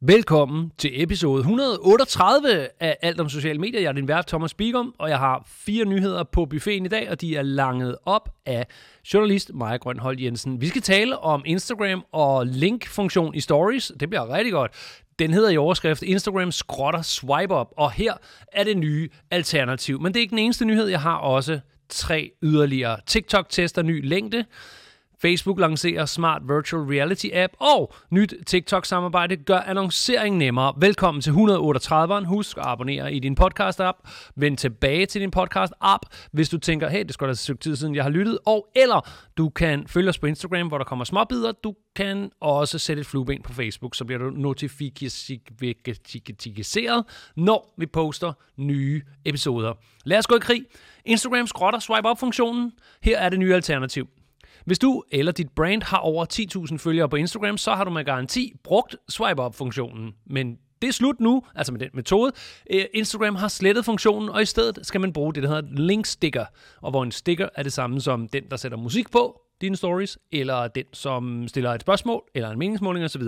Velkommen til episode 138 af Alt om sociale medier. Jeg er din vært, Thomas Bigum, og jeg har fire nyheder på buffeten i dag, og de er langet op af journalist Maja Grønhold Jensen. Vi skal tale om Instagram og link-funktion i stories. Det bliver rigtig godt. Den hedder i overskrift Instagram skrotter swipe up, og her er det nye alternativ. Men det er ikke den eneste nyhed, jeg har også tre yderligere. TikTok tester ny længde. Facebook lancerer Smart Virtual Reality App, og nyt TikTok-samarbejde gør annoncering nemmere. Velkommen til 138'eren. Husk at abonnere i din podcast-app. Vend tilbage til din podcast-app, hvis du tænker, hey, det skal da et stykke tid siden, jeg har lyttet. Og eller du kan følge os på Instagram, hvor der kommer småbider. Du kan også sætte et flueben på Facebook, så bliver du notificeret, når vi poster nye episoder. Lad os gå i krig. Instagram skrotter swipe up-funktionen. Her er det nye alternativ. Hvis du eller dit brand har over 10.000 følgere på Instagram, så har du med garanti brugt swipe up-funktionen. Men det er slut nu, altså med den metode. Øh, Instagram har slettet funktionen, og i stedet skal man bruge det, der hedder link sticker. Og hvor en sticker er det samme som den, der sætter musik på dine stories, eller den, som stiller et spørgsmål, eller en meningsmåling osv.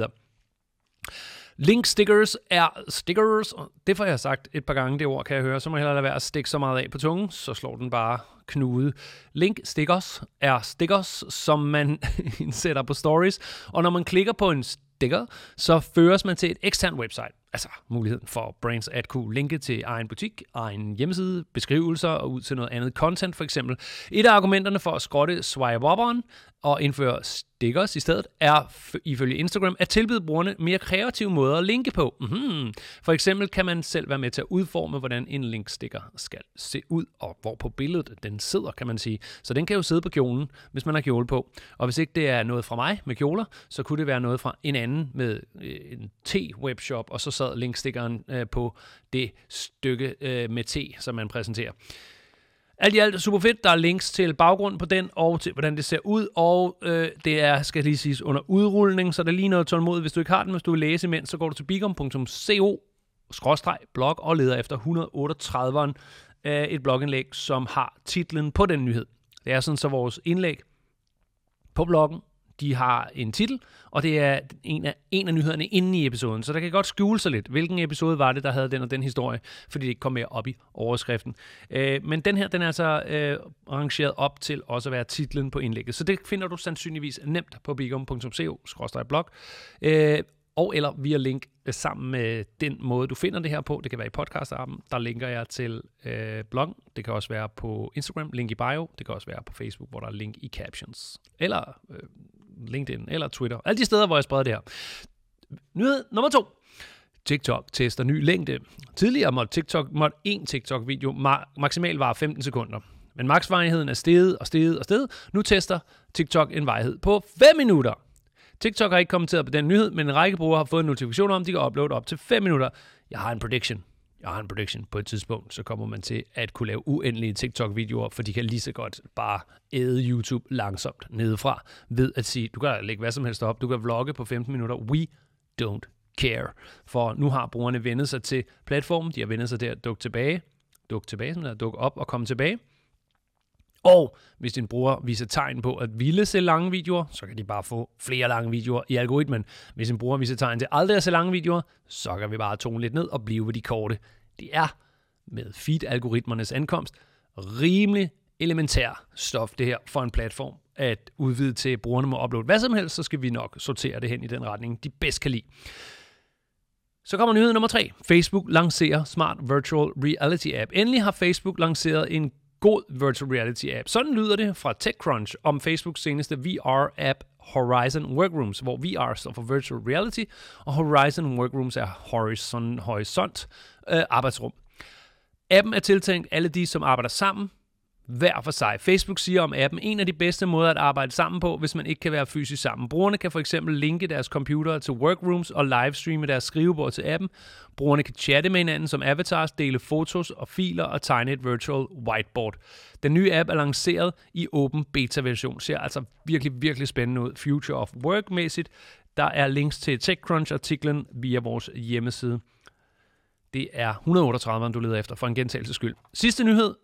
Link stickers er stickers. Det får jeg sagt et par gange, det ord kan jeg høre. Så må jeg hellere lade være at stikke så meget af på tungen, så slår den bare knude. Link stickers er stickers, som man indsætter på stories. Og når man klikker på en sticker, så føres man til et eksternt website. Altså muligheden for brands at kunne linke til egen butik, egen hjemmeside, beskrivelser og ud til noget andet content for eksempel. Et af argumenterne for at skrotte swipe upperen og indføre stickers i stedet, er ifølge Instagram at tilbyde brugerne mere kreative måder at linke på. Mm-hmm. For eksempel kan man selv være med til at udforme, hvordan en linksticker skal se ud, og hvor på billedet den sidder, kan man sige. Så den kan jo sidde på kjolen, hvis man har kjole på. Og hvis ikke det er noget fra mig med kjoler, så kunne det være noget fra en anden med øh, en T-webshop, og så sad linkstickeren øh, på det stykke øh, med T, som man præsenterer. Alt i alt er super fedt. Der er links til baggrunden på den, og til hvordan det ser ud, og øh, det er, skal lige siges, under udrulning, så der er lige noget tålmodigt. Hvis du ikke har den, hvis du vil læse imens, så går du til bigom.co blog og leder efter 138'eren af øh, et blogindlæg, som har titlen på den nyhed. Det er sådan, så vores indlæg på bloggen de har en titel, og det er en af, en af nyhederne inde i episoden. Så der kan godt skjule sig lidt, hvilken episode var det, der havde den og den historie, fordi det ikke kom mere op i overskriften. Øh, men den her, den er altså øh, arrangeret op til også at være titlen på indlægget. Så det finder du sandsynligvis nemt på bigum.co-blog. Øh, og eller via link sammen med den måde, du finder det her på. Det kan være i podcast -appen. Der linker jeg til øh, bloggen. Det kan også være på Instagram, link i bio. Det kan også være på Facebook, hvor der er link i captions. Eller øh, LinkedIn eller Twitter. Alle de steder, hvor jeg spreder det her. Nyhed nummer to. TikTok tester ny længde. Tidligere måtte, TikTok, måtte en TikTok-video ma- maksimalt vare 15 sekunder. Men maksvarigheden er steget og steget og steget. Nu tester TikTok en vejhed på 5 minutter. TikTok har ikke kommenteret på den nyhed, men en række brugere har fået en notifikation om, at de kan uploade op til 5 minutter. Jeg har en prediction jeg har en prediction, på et tidspunkt, så kommer man til at kunne lave uendelige TikTok-videoer, for de kan lige så godt bare æde YouTube langsomt nedefra, ved at sige, du kan lægge hvad som helst op, du kan vlogge på 15 minutter, we don't care. For nu har brugerne vendet sig til platformen, de har vendet sig til at dukke tilbage, dukke tilbage, som der, dukke op og komme tilbage. Og hvis din bruger viser tegn på at ville se lange videoer, så kan de bare få flere lange videoer i algoritmen. Hvis en bruger viser tegn til aldrig at se lange videoer, så kan vi bare tone lidt ned og blive ved de korte. Det er med feed-algoritmernes ankomst rimelig elementær stof, det her for en platform at udvide til, at brugerne må uploade hvad som helst, så skal vi nok sortere det hen i den retning, de bedst kan lide. Så kommer nyhed nummer tre. Facebook lancerer Smart Virtual Reality App. Endelig har Facebook lanceret en god virtual reality app. Sådan lyder det fra TechCrunch om Facebooks seneste VR-app Horizon Workrooms, hvor VR står for Virtual Reality, og Horizon Workrooms er horizon, horisont øh, arbejdsrum. Appen er tiltænkt alle de, som arbejder sammen hver for sig. Facebook siger om appen, en af de bedste måder at arbejde sammen på, hvis man ikke kan være fysisk sammen. Brugerne kan for eksempel linke deres computer til workrooms og livestreame deres skrivebord til appen. Brugerne kan chatte med hinanden som avatars, dele fotos og filer og tegne et virtual whiteboard. Den nye app er lanceret i åben beta-version. Ser altså virkelig, virkelig spændende ud. Future of Work-mæssigt. Der er links til TechCrunch-artiklen via vores hjemmeside. Det er 138, du leder efter for en gentagelses skyld. Sidste nyhed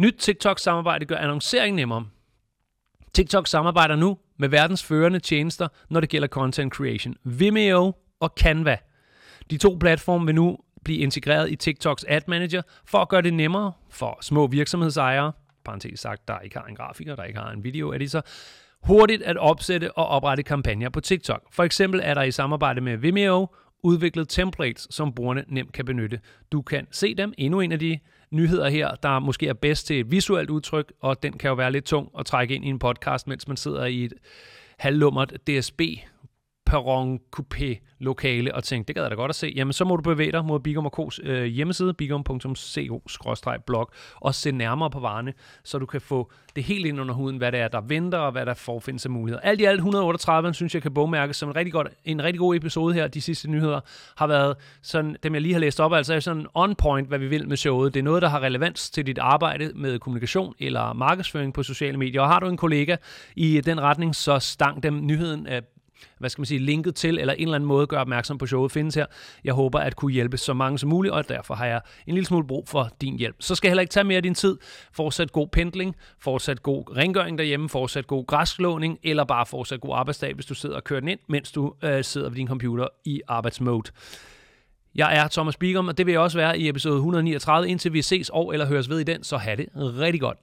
Nyt TikTok-samarbejde gør annoncering nemmere. TikTok samarbejder nu med verdens førende tjenester, når det gælder content creation. Vimeo og Canva. De to platforme vil nu blive integreret i TikToks Ad Manager for at gøre det nemmere for små virksomhedsejere, parentes sagt, der ikke har en grafiker, der ikke har en videoeditor, hurtigt at opsætte og oprette kampagner på TikTok. For eksempel er der i samarbejde med Vimeo udviklet templates, som brugerne nemt kan benytte. Du kan se dem. Endnu en af de nyheder her, der måske er bedst til et visuelt udtryk, og den kan jo være lidt tung at trække ind i en podcast, mens man sidder i et halvlummert DSB perron coupé lokale og tænkte, det gad jeg da godt at se, jamen så må du bevæge dig mod Bigum K's øh, hjemmeside, bigum.co-blog, og se nærmere på varerne, så du kan få det helt ind under huden, hvad det er, der venter, og hvad der forfindes af muligheder. Alt i alt 138, synes jeg kan bogmærkes som en rigtig, godt, en rigtig god episode her. De sidste nyheder har været sådan, dem jeg lige har læst op, altså er sådan on point, hvad vi vil med showet. Det er noget, der har relevans til dit arbejde med kommunikation eller markedsføring på sociale medier. Og har du en kollega i den retning, så stang dem nyheden af hvad skal man sige, linket til, eller en eller anden måde gøre opmærksom på showet findes her. Jeg håber at kunne hjælpe så mange som muligt, og derfor har jeg en lille smule brug for din hjælp. Så skal jeg heller ikke tage mere af din tid. Fortsat god pendling, fortsat god rengøring derhjemme, fortsat god græsklåning, eller bare fortsat god arbejdsdag, hvis du sidder og kører den ind, mens du øh, sidder ved din computer i arbejdsmode. Jeg er Thomas Bigum, og det vil jeg også være i episode 139, indtil vi ses og eller høres ved i den, så have det rigtig godt.